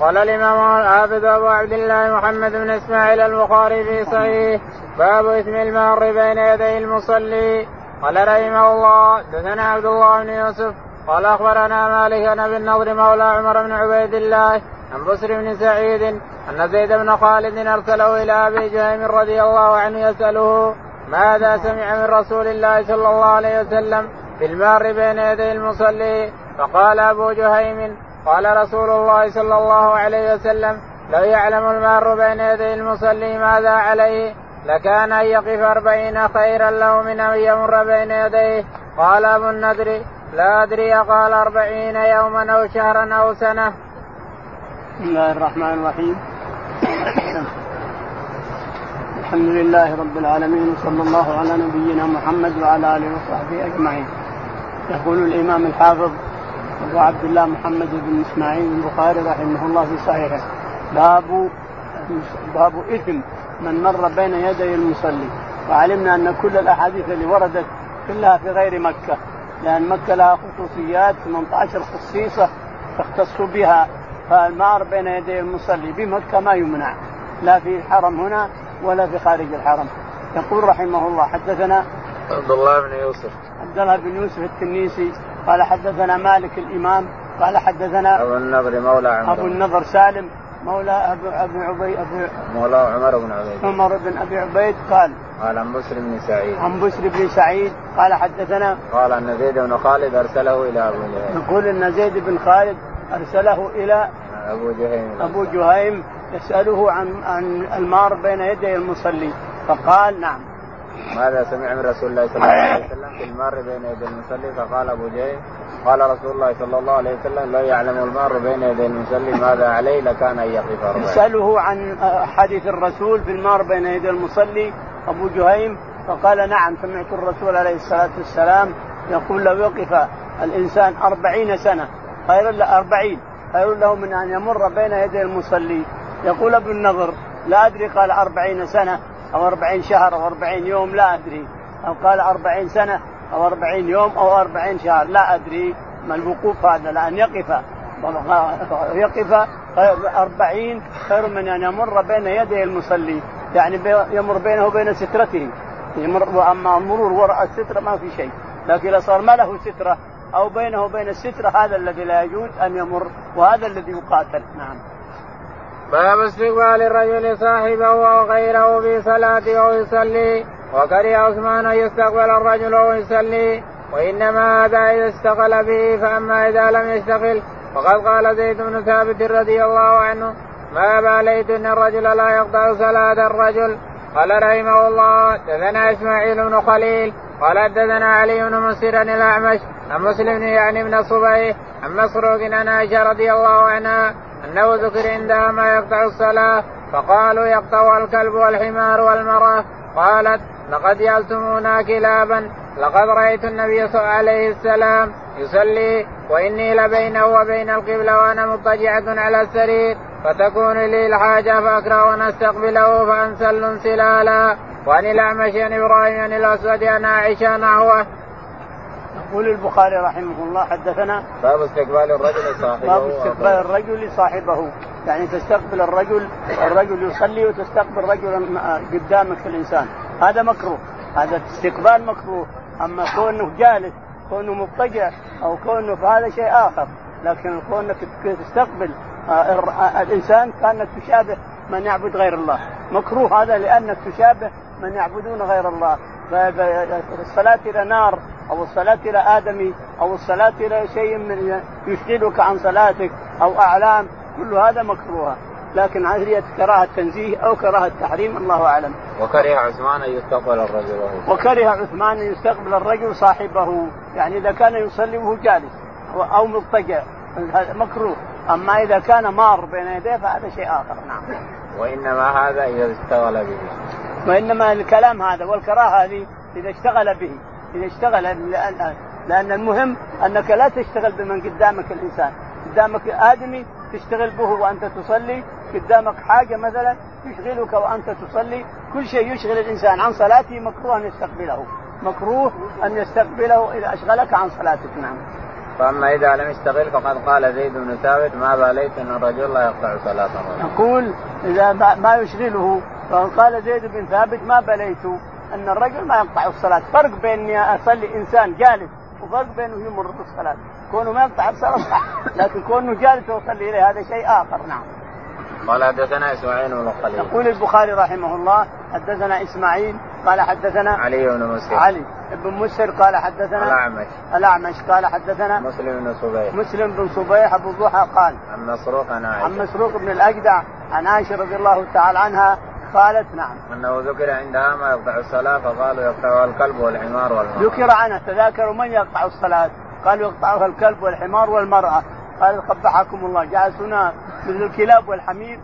قال الإمام الحافظ أبو عبد الله محمد بن إسماعيل البخاري في صحيح باب إثم المار بين يدي المصلي. قال رحمه الله دثنا عبد الله بن يوسف قال أخبرنا مالك أبي النضر مولى عمر بن عبيد الله عن بسر بن سعيد أن زيد بن خالد أرسله إلى أبي جهيم رضي الله عنه يسأله ماذا سمع من رسول الله صلى الله عليه وسلم في المار بين يدي المصلي؟ فقال أبو جهيم قال رسول الله صلى الله عليه وسلم لو يعلم المار بين يدي المصلي ماذا عليه لكان أن يقف أربعين خيرا له من أن يمر بين يديه. قال أبو النذر لا أدري قال أربعين يوما أو شهرا أو سنة. بسم الله الرحمن الرحيم. الحمد لله رب العالمين وصلى الله على نبينا محمد وعلى آله وصحبه أجمعين. يقول الإمام الحافظ أبو عبد الله محمد بن إسماعيل البخاري رحمه الله في صحيحه. باب باب إثم من مر بين يدي المصلي. وعلمنا أن كل الأحاديث اللي وردت كلها في غير مكة. لأن مكة لها خصوصيات 18 خصيصة تختص بها. فالمار بين يدي المصلي بمكة ما يمنع. لا في الحرم هنا ولا في خارج الحرم. يقول رحمه الله حدثنا عبد الله بن يوسف. عبد الله بن يوسف التنيسي قال حدثنا مالك الإمام قال حدثنا أبو النضر مولى عمر. أبو النضر سالم مولى ابو ابي عبيد ابو مولى عمر بن عبيد. عمر بن أبي عبيد قال قال عن بسر بن سعيد. عن بسر بن سعيد قال حدثنا قال أن زيد بن خالد أرسله إلى أبو جهيم. يقول أن زيد بن خالد أرسله إلى أبو جهيم. أبو جهيم يسأله عن عن المار بين يدي المصلي. فقال نعم. ماذا سمع من رسول الله صلى الله عليه وسلم في المار بين يدي المصلي فقال أبو جهل قال رسول الله صلى الله عليه وسلم لا يعلم المار بين يدي المصلي ماذا عليه لكان أن يقف اربعين. عن حديث الرسول في المار بين يدي المصلي أبو جهيم فقال نعم سمعت الرسول عليه الصلاة والسلام يقول لو يقف الإنسان أربعين سنة خير له أربعين خير له من أن يمر بين يدي المصلي يقول ابن النضر لا أدري قال أربعين سنة أو أربعين شهر أو أربعين يوم لا أدري. أو قال أربعين سنة أو أربعين يوم أو أربعين شهر لا أدري ما الوقوف هذا. لأن يقف يقف أربعين خير من أن يمر بين يدي المصلي. يعني يمر بينه وبين سترته. يمر وأما المرور وراء السترة ما في شيء. لكن إذا صار ما له سترة أو بينه وبين السترة هذا الذي لا يجوز أن يمر وهذا الذي يقاتل. نعم. باب استقبال الرجل صاحبه أو غيره في صلاته أو يصلي. وكره عثمان ان يستقبل الرجل وهو يصلي وإنما هذا إذا اشتغل به فأما إذا لم يشتغل فقد قال زيد بن ثابت رضي الله عنه ما باليت إن الرجل لا يقطع صلاة الرجل؟ قال رحمه الله دثنا إسماعيل بن خليل قال دثنا علي بن مسير الأعمش عن مسلم يعني بن صبيح عن مسروق عن عائشة رضي الله عنها أنه ذكر عندها ما يقطع الصلاة فقالوا يقطع الكلب والحمار والمرأة. قالت لقد جعلتمونا كلابا لقد رأيت النبي صلى الله عليه السلام يصلي وإني لبينه وبين القبلة وأنا مضطجعة على السرير فتكون لي الحاجة فأكره أن أستقبله فانسل انسلالا وعن الأعمش عن إبراهيم عن الأسود عن عائشة نحوه يقول البخاري رحمه الله حدثنا باب استقبال الرجل صاحبه باب استقبال الرجل صاحبه. يعني تستقبل الرجل الرجل يصلي وتستقبل رجلا قدامك الإنسان. هذا مكروه. هذا استقبال مكروه. أما كونه جالس كونه مضطجع أو كونه في هذا شيء آخر. لكن كونك تستقبل الإنسان كانك تشابه من يعبد غير الله. مكروه هذا لأنك تشابه من يعبدون غير الله. الصلاة إلى نار أو الصلاة إلى آدمي أو الصلاة إلى شيء من يشغلك عن صلاتك أو أعلام كل هذا مكروه. لكن هي كراهة تنزيه أو كراهة تحريم الله أعلم. وكره عثمان أن يستقبل الرجل. وهو وكره عثمان أن يستقبل الرجل صاحبه. يعني إذا كان يصلي وهو جالس أو مضطجع مكروه. أما إذا كان مار بين يديه فهذا شيء آخر نعم. وإنما هذا إذا اشتغل به. وإنما الكلام هذا والكراهة هذه إذا اشتغل به. اذا اشتغل لأن, لأن المهم أنك لا تشتغل بمن قدامك الإنسان. قدامك آدمي تشتغل به وأنت تصلي قدامك حاجة مثلا يشغلك وأنت تصلي. كل شيء يشغل الإنسان عن صلاته مكروه أن يستقبله. مكروه أن يستقبله اذا أشغلك عن صلاتك نعم. فأما إذا لم يشتغل فقد قال زيد بن ثابت ما باليت أن الرجل لا يقطع صلاته. يقول إذا ما يشغله فقال زيد بن ثابت ما بليت أن الرجل ما يقطع الصلاة، فرق بين إني أصلي إنسان جالس وفرق بينه يمر بالصلاة، كونه ما يقطع الصلاة صح، لكن كونه جالس ويصلي إليه هذا شيء آخر نعم. قال حدثنا إسماعيل بن خليل. يقول البخاري رحمه الله حدثنا إسماعيل قال حدثنا علي بن مسهر علي بن مسهر قال حدثنا الأعمش. الأعمش قال حدثنا مسلم بن صبيح. مسلم بن صبيح أبو ضحى قال عن مسروق عن عائشة. عن مسروق بن الأجدع عن عائشة رضي الله تعالى عنها قالت نعم. أنه ذكر عندها ما يقطع الصلاة فقالوا يقطعها الكلب والحمار والمرأة. ذكر عنها تذاكروا من يقطع الصلاة؟ قالوا يقطعها الكلب والحمار والمرأة. قال قبحكم الله جعلتنا مثل الكلاب والحمير.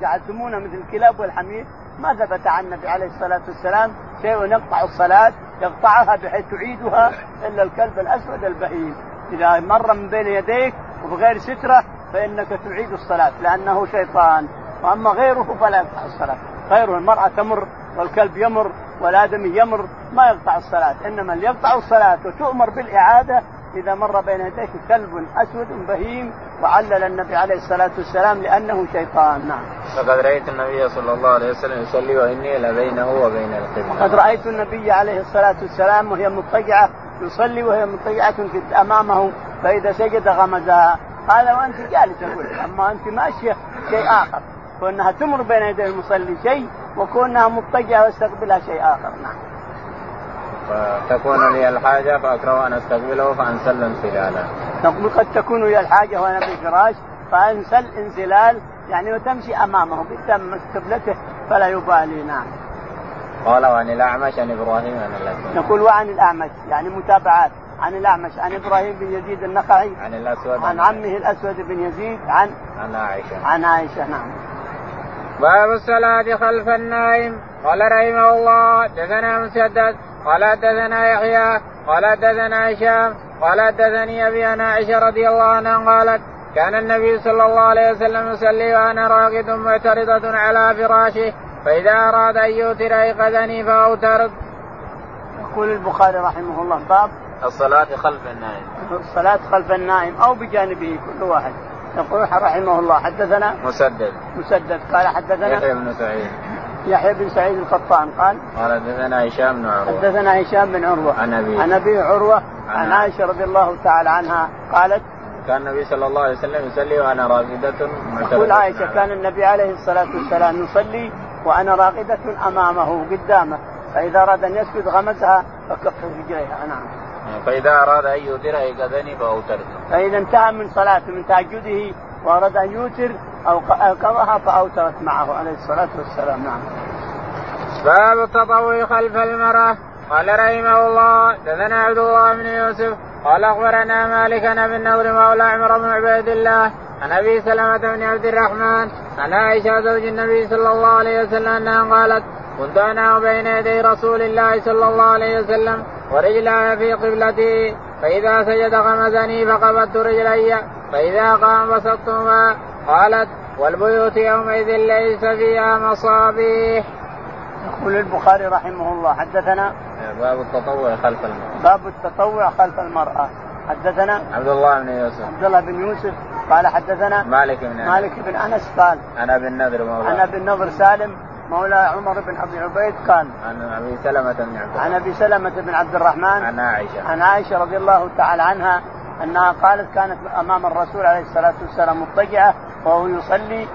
جعلتمونا مثل الكلاب والحمير. ما ثبت عن النبي عليه الصلاة والسلام شيء يقطع الصلاة يقطعها بحيث تعيدها إلا الكلب الأسود البهيم. إذا مر من بين يديك وبغير سترة فإنك تعيد الصلاة لأنه شيطان. وأما غيره فلا يقطع الصلاة. غيره المراه تمر والكلب يمر والآدمي يمر ما يقطع الصلاة. إنما اللي يقطع الصلاة وتؤمر بالإعادة إذا مر بين يديك كلب أسود بهيم وعلل النبي عليه الصلاة والسلام لأنه شيطان. نعم. فقد رأيت النبي صلى الله عليه وسلم يصلي وإني لبينه وبين القبلة. قد رأيت النبي عليه الصلاة والسلام وهي مضطجعة يصلي وهي مضطجعة أمامه فإذا سجد غمزها. هذا وأنت جالسه أقول أما أنت ماشية شيء آخر. كونها تمر بين يدي المصلي شيء وكونها مضطجعه واستقبلها شيء آخر نعم. فتكون لي الحاجة فأكره أن أستقبله فأنسل انسلالا. تقول قد تكون لي الحاجة وأنا في الفراش فأنسل انزلال يعني وتمشي أمامه قدام قبلته فلا يبالي نعم. قال وعن الأعمش عن إبراهيم عن الاسود. نقول وعن الأعمش يعني متابعات عن الأعمش عن إبراهيم بن يزيد النخعي عن الأسود عن عمه الأسود بن يزيد عن عن عائشة عن عائشة نعم. باب الصلاة خلف النائم قال رحمه الله دثنا مسدد قال حدثنا يحيى قال حدثنا هشام قال حدثني أبي أنا عائشة رضي الله عنها قالت كان النبي صلى الله عليه وسلم يصلي وأنا راقد معترضة على فراشه فإذا أراد أن يوتر أيقظني فاوترت. يقول البخاري رحمه الله باب الصلاة خلف النائم. الصلاة خلف النائم أو بجانبه كل واحد. يقول رحمه الله حدثنا مسدد. مسدد. قال حدثنا يحيى بن سعيد. يحيى بن سعيد القطان قال قال حدثنا هشام بن عروة. حدثنا هشام بن عروة. عن أبي. عن أبي عروة عن عائشة رضي الله تعالى عنها قالت كان النبي صلى الله عليه وسلم يصلي وأنا راقدة تقول عائشة كان النبي عليه الصلاة والسلام يصلي وأنا راقدة أمامه قدامه فإذا أراد أن يسجد غمزها فكف رجليها نعم. فإذا أراد أن يوتر أيقظني فاوترت. فإذا انتهى من صلاته من تهجده وأراد أن يوتر أو قضاها فأوترت معه عليه الصلاة والسلام نعم. باب التطوع خلف المرأة قال رحمه الله دثنا عبد الله بن يوسف قال أخبرنا مالك عن أبي النور مولى عمر بن عبيد الله عن أبي سلمة بن عبد الرحمن عن عائشة زوج النبي صلى الله عليه وسلم أنها قالت كنت أنا بين يدي رسول الله صلى الله عليه وسلم ورجلاي في قبلتي فإذا سجد غمزني فقبضت رجلي فإذا قام بسطتهما قالت والبيوت يومئذ ليس فيها مصابيح. يقول البخاري رحمه الله حدثنا باب التطوع خلف المرأة. باب التطوع خلف المرأة. حدثنا عبد الله بن يوسف. عبد الله بن يوسف قال حدثنا مالك بن أنس. مالك بن أنس قال عن أبي النضر مولى عن أبي النضر سالم مولى عمر بن ابي عبيد قال عن أبي سلمة بن عبد عن أبي سلمة بن عبد الرحمن. عن عائشة. عن عائشة رضي الله تعالى عنها أنها قالت كانت أمام الرسول عليه الصلاة والسلام مضطجعة وهو يصلي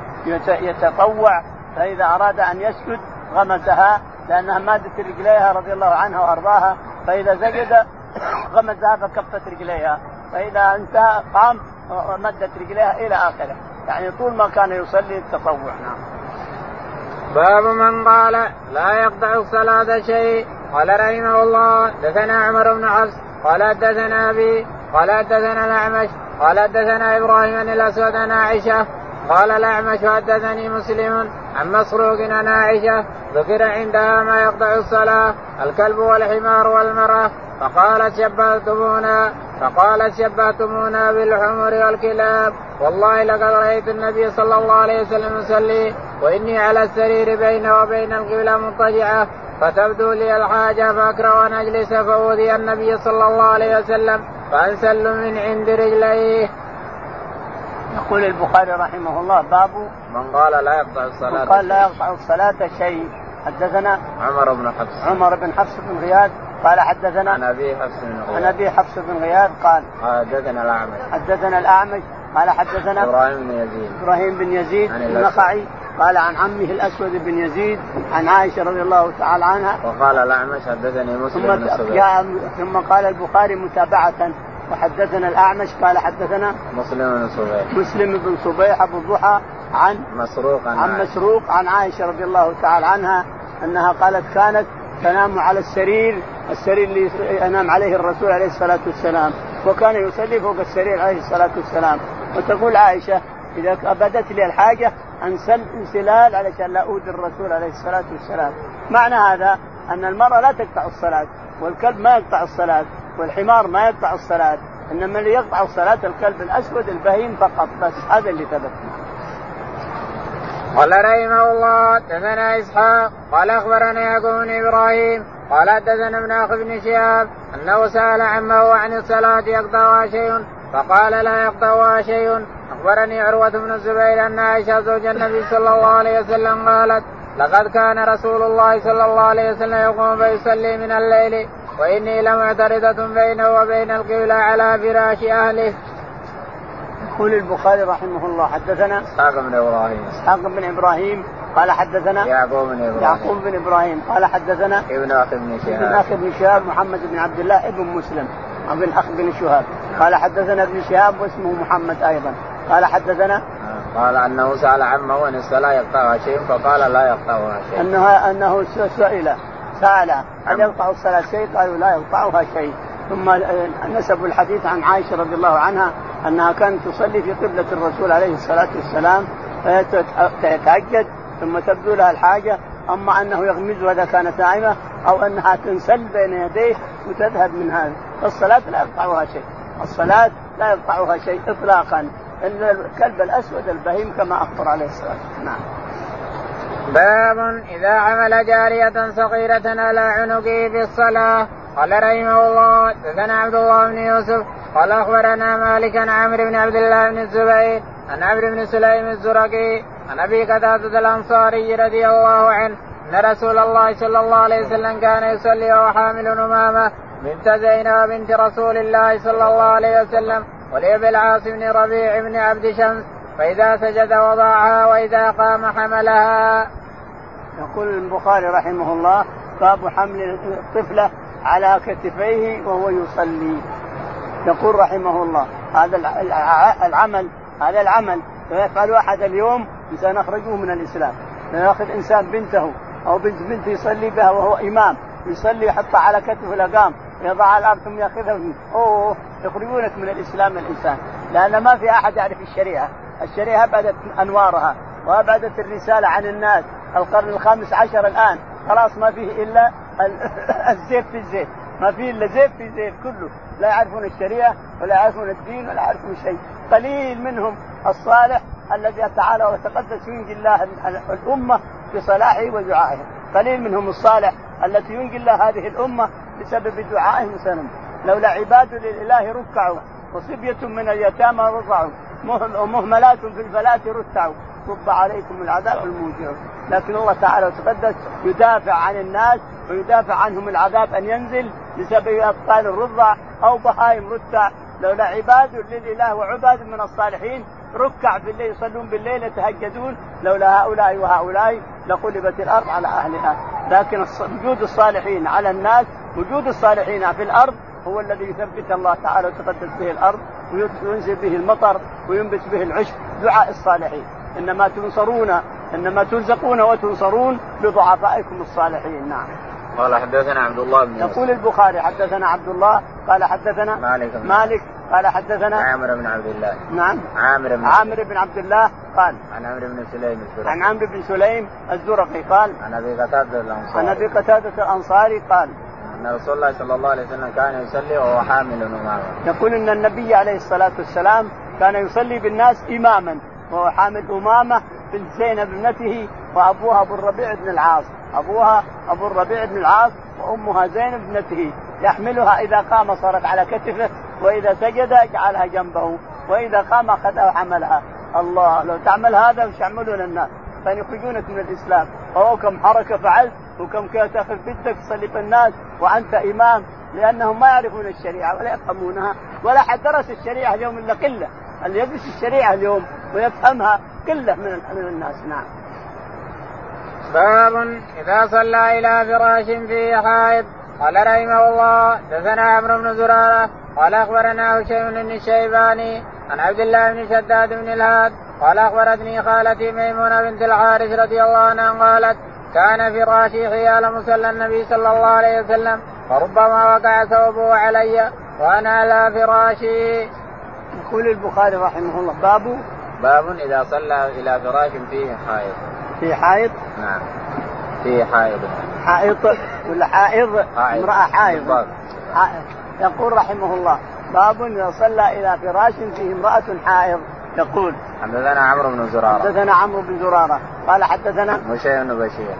يتطوع فإذا أراد أن يسجد غمزها لأنها مادت رجليها رضي الله عنها وأرضاها فإذا سجد غمزها فكفت رجليها فإذا انتهى قام مدت رجليها إلى آخره. يعني طول ما كان يصلي التطوع نعم. باب من قال لا يقطع الصلاة شيء. قال رحمه الله دثنا عمر بن حفص قال حدثنا أبي قال حدثنا الأعمش قال حدثنا إبراهيم بن الأسود عن عائشة قال الأعمش حدثني مسلم عن مسروق عن عائشة ذكر عندها ما يقطع الصلاة الكلب والحمار والمرأة فقالت شبهتمونا فقالت شبهتمونا بالحمر والكلاب. والله لقد رأيت النبي صلى الله عليه وسلم يصلي وإني على السرير بينه وبين القبلة مضطجعة فتبدو لي الحاجة فأكره أن أجلس فأوذي النبي صلى الله عليه وسلم فأنسل من عند رجليه. يقول البخاري رحمه الله باب من قال لا يقطع الصلاة من قال لا يقطع الصلاة شيء. حدثنا عمر بن حفص. عمر بن حفص بن غياث قال حدثنا عن أبي حفص بن غياث. عن أبي حفص بن غياث قال حدثنا الأعمش. حدثنا الأعمش قال حدثنا إبراهيم بن يزيد. إبراهيم بن يزيد النخعي قال عن عمه الأسود بن يزيد عن عائشة رضي الله تعالى عنها. وقال الاعمش حدثني مسلم بن ثم ثم قال البخاري متابعة وحدثنا الأعمش قال حدثنا مسلم بن صبيح مسلم بن صبيح أبو الضحى عن مسروق عن, عن مسروق عن عائشة رضي الله تعالى عنها أنها قالت كانت تنام على السرير السرير اللي ينام عليه الرسول عليه الصلاة والسلام وكان يصلي فوق السرير عليه الصلاة والسلام. وتقول عائشة إذا أبدت لي الحاجة انسل انسلال علشان لا اؤذي الرسول عليه الصلاة والسلام. معنى هذا أن المرأة لا تقطع الصلاة والكلب ما يقطع الصلاة والحمار ما يقطع الصلاة. انما اللي يقطع الصلاة الكلب الأسود البهيم فقط. بس هذا اللي ثبت. قال رحمه الله حدثنا إسحاق. قال أخبرنا يعقوب بن إبراهيم. قال حدثنا ابن اخ بن شهاب أنه سأل عمه عن الصلاة يقطعها شيء فقال لا يقطعها شيء. أخبرني عروة بن الزبير أن عائشة زوج النبي صلى الله عليه وسلم قالت لقد كان رسول الله صلى الله عليه وسلم يقوم فيصلي من الليل وإني لمعترضه بينه وبين القبلة على فراش أهله. يقول البخاري رحمه الله حدثنا إسحاق بن إبراهيم. إسحاق بن إبراهيم قال حدثنا يعقوب بن إبراهيم. يعقوب بن إبراهيم قال حدثنا ابن أخي بن شهاب. ابن أخي بن شهاب محمد بن عبد الله ابن مسلم ابن اخ بن شهاب. قال حدثنا ابن شهاب واسمه محمد أيضا. قال حدثنا؟ قال أنه سأل عمه أن الصلاه يقطعها شيء فقال لا يقطعها شيء. انه أنه سئل. سأل هل يقطع الصلاه شيء؟ قالوا لا يقطعها شيء. ثم نسبوا الحديث عن عائشة رضي الله عنها أنها كانت تصلي في قبلة الرسول عليه الصلاة والسلام فتتهجد ثم تبدو لها الحاجة أما أنه يغمزها اذا كانت نائمة أو أنها تنسل بين يديه وتذهب من هذا الصلاه لا يقطعها شيء. الصلاة لا يقطعها شيء اطلاقا. الكلب الأسود البهيم كما أخبر عليه الصلاة والسلام. نعم. باب إذا عمل جارية صغيرة على عنقه في الصلاة قال رحمه الله حدثنا عبد الله بن يوسف قال أخبرنا مالك عن عمرو بن عبد الله بن الزبير عن عمرو بن سليم الزرقي عن أبي قتادة الأنصاري رضي الله عنه أن رسول الله صلى الله عليه وسلم كان يصلي وهو حامل أمامه بنت زينب بنت رسول الله صلى الله عليه وسلم ولابن العاص بن ربيع بن عبد شمس فإذا سجد وضعها وإذا قام حملها. يقول البخاري رحمه الله باب حمل الطفلة على كتفيه وهو يصلي. يقول رحمه الله هذا العمل هذا العمل يفعل أحد اليوم سنخرجه من الإسلام. ياخذ إنسان بنته أو بنت بنته يصلي بها وهو إمام يصلي يحطها على كتفه الأقام. يضع الأرض ثم يأخذها أوه يخرجونك من الإسلام الإنسان. لأن ما في أحد يعرف الشريعة. الشريعة ابعدت أنوارها وابعدت الرسالة عن الناس. القرن الخامس عشر الآن. خلاص ما فيه إلا الزيت في الزيت. ما فيه إلا زيت في زيت كله. لا يعرفون الشريعة ولا يعرفون الدين ولا يعرفون شيء. قليل منهم الصالح الذي تعالى وتقدس ينجي الله الأمة بصلاحه ودعائه. قليل منهم الصالح التي ينجي الله هذه الأمة بسبب دعائهم وسلم لولا عباد للاله ركعوا وصبية من اليتامى رضعوا ومهملات في الفلاة رتعوا. صب عليكم العذاب الموجع. لكن الله تعالى وتقدس يدافع عن الناس ويدافع عنهم العذاب أن ينزل بسبب أبطال الرضع أو بهائم رتع. لولا عباد لله وعباد من الصالحين ركع بالليل يصلون بالليل يتهجدون لولا هؤلاء وهؤلاء لقلبت الأرض على أهلها. لكن وجود الصالحين على الناس وجود الصالحين في الأرض هو الذي يثبت الله تعالى وتقدس به الأرض وينزل به المطر وينبت به العشب. دعاء الصالحين. إنما تنصرون إنما ترزقون وتنصرون بضعفائكم الصالحين. نعم. قال حدثنا عبد الله بن يقول البخاري حدثنا عبد الله قال حدثنا مالك. مالك قال حدثنا عامر بن عبد الله. نعم. عامر بن عامر بن عبد الله قال عن عمرو بن سليم الزرقي. عن عمرو بن سليم الزرقي قال عن أبي قتادة الأنصاري. عن أبي قتادة الأنصاري قال أن رسول الله صلى الله عليه وسلم كان يصلي وهو حامل امامه يقول إن النبي عليه الصلاة والسلام كان يصلي بالناس إماما وهو حامل إمامة بنت زينب ابنته وأبوها أبو الربيع بن العاص. أبوها أبو الربيع بن العاص وأمها زينب ابنته يحملها إذا قام صارت على كتفه وإذا سجد جعلها جنبه وإذا قام أخذها وحملها. الله لو تعمل هذا وش يعملون الناس؟ كان يخرجونك من الإسلام. أو كم حركة فعلت وكم كانت تأخذ بدك تصلي الناس وأنت إمام لأنهم ما يعرفون الشريعة ولا يفهمونها ولا حد درس الشريعة اليوم إلا قلة. اللي يدرس الشريعة اليوم ويفهمها قلة من الناس. نعم. باب إذا صلى إلى فراش فيه حائط قال رحمه الله دثنا عمرو بن زرارة قال أخبرنا هشيم بن الشيباني عن عبد الله بن شداد بن الهاد قال أخبرتني خالتي ميمونة بنت الحارث رضي الله عنها قالت كان فراشي حيال مصلى النبي صلى الله عليه وسلم فربما وقع ثوبه علي وأنا على فراشي. يقول البخاري رحمه الله باب باب إذا صلى إلى فراش فيه حائط. في حائط؟ نعم. فيه حائط. حائط ولا حائض؟ حائض. امرأة حائض. حائض. يقول رحمه الله باب إذا صلى إلى فراش فيه امرأة حائض يقول حدثنا عمرو بن زرارة حدثنا عمرو بن زرارة قال حدثنا هشيم بن بشير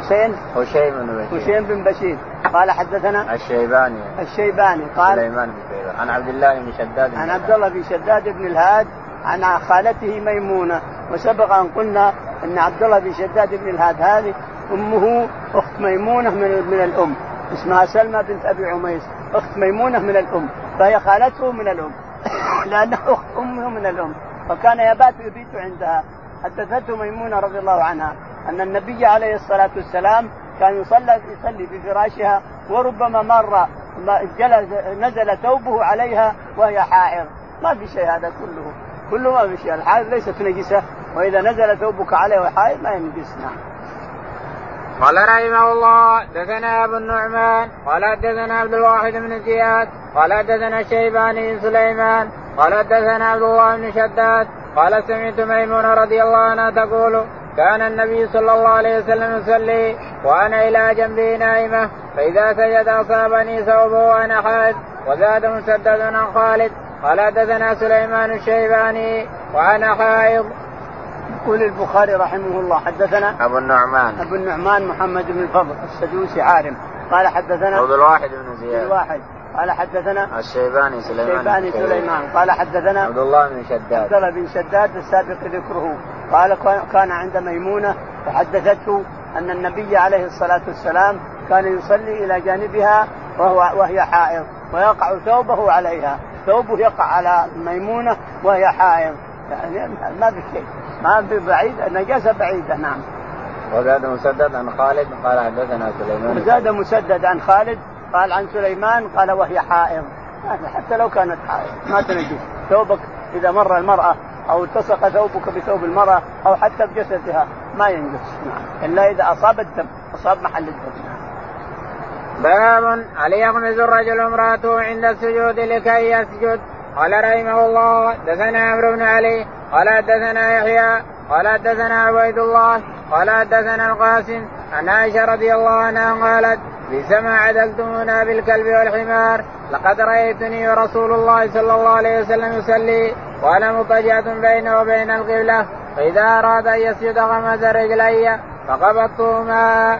حسين هشيم بن بشير هشيم بن بشير قال حدثنا الشيباني الشيباني قال سليمان بن عن عبد الله بن شداد عن عبد الله بن شداد بن الهاد عن خالته ميمونة وسبق أن قلنا إن عبد الله بن شداد بن الهاد هذه أمه أخت ميمونة من من الأم اسمها سلمى بنت أبي عميس أخت ميمونة من الأم فهي خالته من الأم لأنه أخت أمه من الأم فكان يبات يبيت عندها. حدثته ميمونة رضي الله عنها أن النبي عليه الصلاة والسلام كان يصلي يصلي في فراشها وربما مر جلس نزل ثوبه عليها وهي حائض. ما في شيء هذا كله كله ما في شيء. الحائض ليست نجسة وإذا نزل ثوبك عليه وهي حائض ما ينجس نعم قال رحمه الله دثنا أبو النعمان قال دثنا عبد الواحد بن زياد قال دثنا الشيباني سليمان قال دثنا عبد الله بن شداد قال سمعت ميمونة رضي الله عنها تقول كان النبي صلى الله عليه وسلم يصلي وأنا إلى جنبه نائمة فإذا سجد أصابني ثوبه وأنا حائض وزاد مسدد عن خالد. قال دثنا سليمان الشيباني وأنا حائض. يقول البخاري رحمه الله حدثنا أبو النعمان. أبو النعمان محمد بن الفضل السدوسي عارم. قال حدثنا عبد الواحد بن زياد. الواحد قال حدثنا الشيباني سليمان الشيباني سليمان. قال حدثنا عبد الله بن شداد. عبد الله بن شداد السابق ذكره. قال كان عند ميمونة فحدثته أن النبي عليه الصلاة والسلام كان يصلي إلى جانبها وهو وهي حائض ويقع ثوبه عليها. ثوبه يقع على ميمونة وهي حائض. يعني ما في شيء. ما في بعيد النجاسه بعيدة نعم. وزاد مسدد عن خالد قال حدثنا سليمان. وزاد مسدد عن خالد قال عن سليمان قال وهي حائض. حتى لو كانت حائض ما تنجس ثوبك إذا مر المرأة أو التصق ثوبك بثوب المرأة أو حتى بجسدها ما ينجس. نعم. إلا إذا أصاب الدم أصاب محل الدم. نعم. باب هل يغمز الرجل امرأته عند السجود لكي يسجد؟ قال رحمه الله دثنا عمرو بن علي قال حدثنا يحيى قال حدثنا عبيد الله قال حدثنا القاسم عن عائشة رضي الله عنها قالت بسما عدلتمونا بالكلب والحمار لقد رأيتني ورسول الله صلى الله عليه وسلم يصلي وأنا مضطجعه بينه وبين القبلة فإذا أراد أن يسجد غمز رجلي فقبضتهما.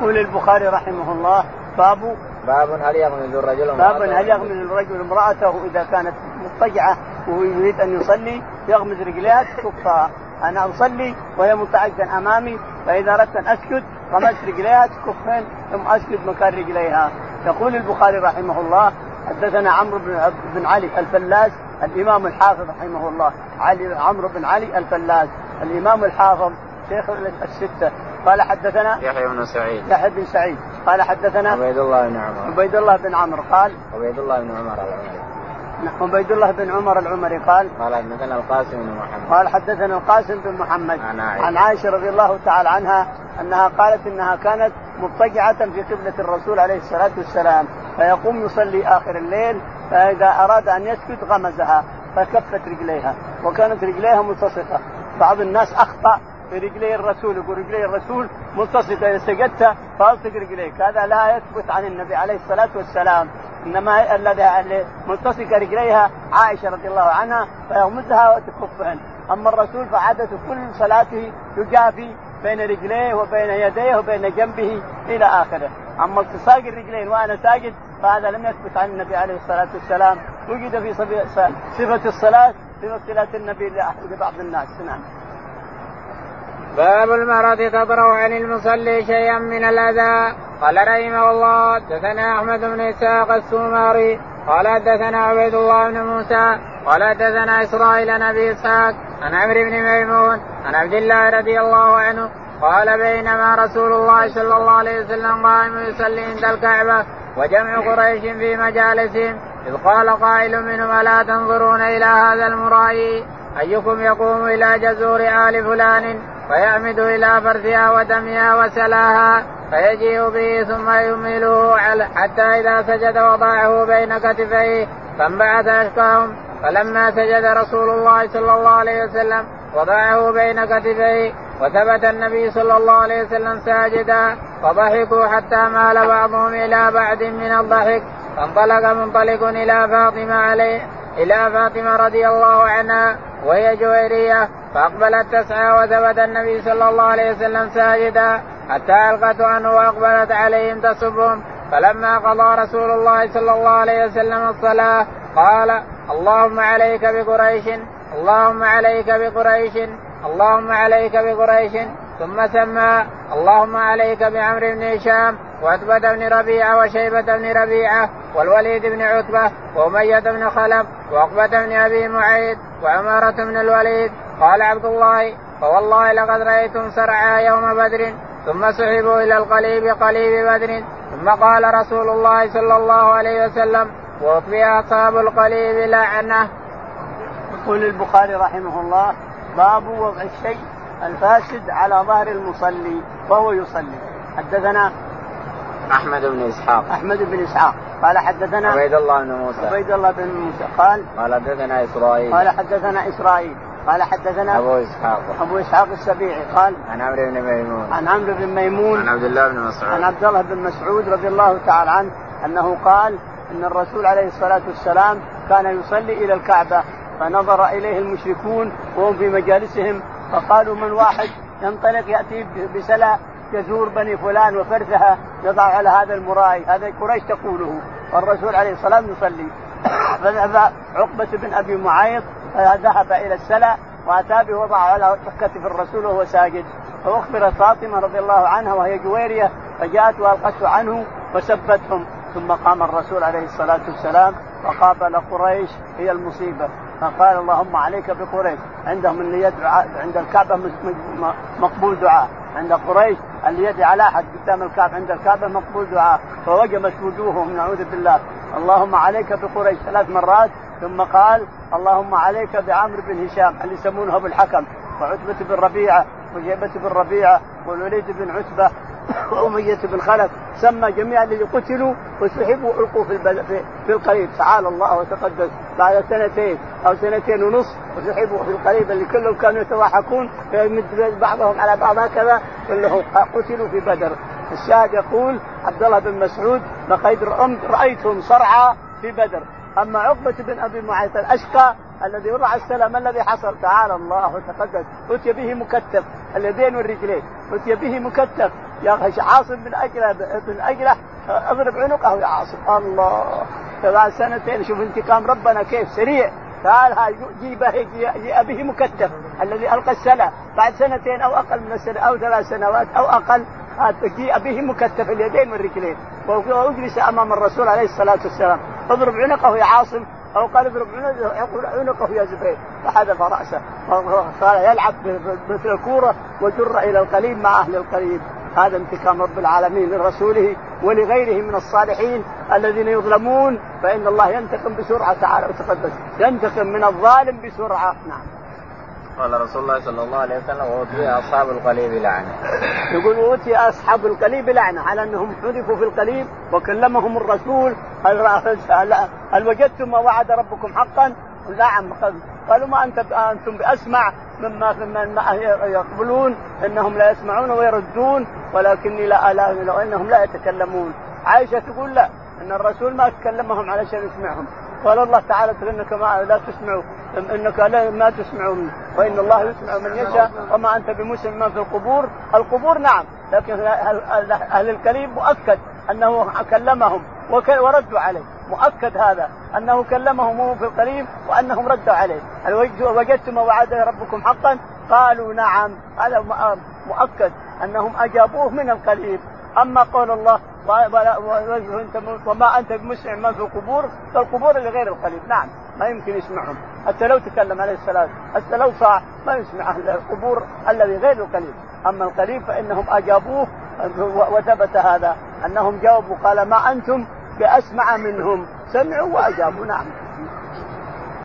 يقول البخاري رحمه الله باب باب هل يغمز الرجل باب هل يغمز الرجل امرأته إذا كانت مضطجعة وهو يريد أن يصلي يغمز رجليها تكفها أنا أصلي وهي متعجا أمامي فإذا أردت أن أسجد غمزت رجليها تكفين ثم أسجد مكان رجليها. يقول البخاري رحمه الله حدثنا عمرو بن بن علي الفلاس الإمام الحافظ رحمه الله. علي عمرو بن علي الفلاس الإمام الحافظ شيخ الستة. قال حدثنا يحيى بن سعيد. يحيى بن سعيد. قال حدثنا عبيد الله بن عمر. عبيد الله بن عمرو. قال عبيد الله بن عمر. عبيد الله بن عمر العمري قال قال حدثنا القاسم بن محمد. قال حدثنا القاسم بن محمد عن عائشة, عن عائشة رضي الله تعالى عنها أنها قالت إنها كانت مضطجعة في قبلة الرسول عليه الصلاة والسلام فيقوم يصلي آخر الليل فإذا أراد أن يسجد غمزها فكفت رجليها وكانت رجليها ملتصقة بعض الناس أخطأ في رجلي الرسول يقول رجلي الرسول ملتصقه إذا سجدت فألصق رجليك. هذا لا يثبت عن النبي عليه الصلاة والسلام. إنما الذي ملتصقه رجليها عائشة رضي الله عنها فيغمزها وتكفهن. أما الرسول فعادة كل صلاته يجافي بين رجليه وبين يديه وبين جنبه إلى آخره. أما التصاق الرجلين وأنا ساجد فهذا لم يثبت عن النبي عليه الصلاة والسلام. وجد في صفه الصلاة في صلاه النبي لبعض الناس. نعم. باب المرأة تطرح عن المصلي شيئا من الأذى. قال رحمه الله حدثنا أحمد بن إسحاق السوماري. قال حدثنا عبيد الله بن موسى. قال حدثنا إسرائيل عن أبي إسحاق. عن عمرو بن ميمون. عن عبد الله رضي الله عنه. قال بينما رسول الله صلى الله عليه وسلم قائم يصلي عند الكعبة وجمع قريش في مجالسهم. إذ قال قائل منهم ألا تنظرون إلى هذا المرائي؟ أيكم يقوم إلى جزور آل فلان؟ فيعمد إلى فرثها ودمها وسلاها فيجيء به ثم يميله حتى إذا سجد وضعه بين كتفيه فانبعث أشقاهم فلما سجد رسول الله صلى الله عليه وسلم وضعه بين كتفيه وثبت النبي صلى الله عليه وسلم ساجدا. فضحكوا حتى مال بعضهم إلى بعد من الضحك. فانطلق منطلق إلى فاطمة عليه إلى فاطمة رضي الله عنها. وهي جويرية فأقبلت تسعى وثبت النبي صلى الله عليه وسلم ساجدا حتى ألقت عنه وأقبلت عليهم تصبهم. فلما قضى رسول الله صلى الله عليه وسلم الصلاة قال اللهم عليك بقريش اللهم عليك بقريش اللهم عليك بقريش ثم سمى اللهم عليك بعمرو بن هشام وعتبة بن ربيعة وشيبة بن ربيعة والوليد بن عتبة وأمية بن خلف وعقبة بن أبي معيد وعمارة بن الوليد. قال عبد الله فوالله لقد رأيتم سرعى يوم بدر ثم سحبوا إلى القليب قليب بدر. ثم قال رسول الله صلى الله عليه وسلم وأطفئ أصحاب القليب لعنة. يقول البخاري رحمه الله باب وضع الشيء الفاسد على ظهر المصلي وهو يصلي. حدثنا أحمد بن إسحاق. أحمد بن إسحاق. قال حدثنا عبيد الله بن موسى. عبيد الله بن موسى. قال قال حدثنا إسرائيل. قال حدثنا إسرائيل. قال حدثنا أبو إسحاق. أبو إسحاق السبيعي. قال عن عمرو بن ميمون. عن عمرو بن ميمون. عن عبد الله بن مسعود. عن عبد الله بن مسعود رضي الله تعالى عنه أنه قال إن الرسول عليه الصلاة والسلام كان يصلي إلى الكعبة فنظر إليه المشركون وهم في مجالسهم فقالوا من واحد ينطلق يأتي بسلا يزور بني فلان وفرثها يضع على هذا المراي. هذا قريش تقوله. والرسول عليه الصلاة والسلام يصلي. فذهب عقبة بن أبي معيط ذهب إلى السلا وأتى به وضع على كتف الرسول وهو ساجد. فاخبرت فاطمة رضي الله عنها وهي جويرية فجاءت وألقته عنه وسبتهم. ثم قام الرسول عليه الصلاة والسلام وقابل قريش هي المصيبة. فقال اللهم عليك بقريش. عندهم اللي يدعو عند الكعبة مقبول دعاء. عند قريش اللي يدعي على أحد قدام الكعبة عند الكعبة مقبول دعاء. فوجبت وجوههم نعوذ بالله. اللهم عليك بقريش. ثلاث مرات ثم قال اللهم عليك بعمرو بن هشام اللي يسمونه أبو الحكم. وعتبة بن ربيعة. وشيبة بن ربيعة. والوليد بن عتبة. وأمية بن خلف. سمى جميع الذي قتلوا وسحبوا ألقوا في, في, في القريب. تعالى الله وتقدس. بعد سنتين أو سنتين ونصف وسحبوا في القريب. اللي كلهم كانوا يتضاحكون. بعضهم على بعض هكذا. كلهم قتلوا في بدر. الشاهد يقول عبد الله بن مسعود لقد رأيتهم صرعى في بدر. أما عقبة بن أبي معيط الأشقى الذي وضع السلام الذي حصل. تعالى الله وتقدس. أتي به مكتف اليدين والرجلين. أتي به مكتف. يا عاصم من أجله من أجله. اضرب عنقه يا عاصم. الله. بعد سنتين. شوف انتقام ربنا كيف سريع. تعال جيبه جيء به مكتف الذي ألقى السلام. بعد سنتين أو أقل من السنة أو ثلاث سنوات أو أقل جيء به مكتف اليدين والرجلين. واجلس أمام الرسول عليه الصلاة والسلام. اضرب عنقه يا عاصم أو قال اضرب عنقه يا زبير. فحذف رأسه. وصار يلعب مثل الكورة وجر إلى القليب مع أهل القليب. هذا انتقام رب العالمين لرسوله ولغيره من الصالحين الذين يظلمون. فإن الله ينتقم بسرعة تعالى وتقدس ينتقم من الظالم بسرعة. نعم. قال رسول الله صلى الله عليه وسلم واوتي أصحاب القليب لعنة. يقول أوتي أصحاب القليب لعنة على أنهم حذفوا في القليب وكلمهم الرسول هل وجدتم ما وعد ربكم حقا؟ نعم قالوا ما أنت أنتم بأسمع مما مما يقبلون إنهم لا يسمعون ويردون ولكني لا, لا إنهم لا يتكلمون عائشة تقول لا إن الرسول ما تكلمهم علشان يسمعهم قال الله تعالى إنك ما لا تسمعوا إنك لا ما تسمعون وان الله يسمع من يشاء وما أنت بمسلم من في القبور. القبور نعم لكن أهل الكريم مؤكد أنه كلمهم وردوا عليه. مؤكد هذا أنه كلمهم هو في القريب وأنهم ردوا عليه. هل وجدتم وعد ربكم حقا؟ قالوا نعم. هذا مؤكد أنهم أجابوه من القريب. أما قول الله وما أنت بمسمع من في القبور فالقبور لغير القريب نعم ما يمكن يسمعهم. حتى لو تكلم عليه السلام حتى لو صاع ما يسمع أهل القبور الذي غير القريب أما القريب فإنهم أجابوه وثبت هذا أنهم جاوبوا قال ما أنتم بأسمع منهم. سمعوا وأجابوا. نعم.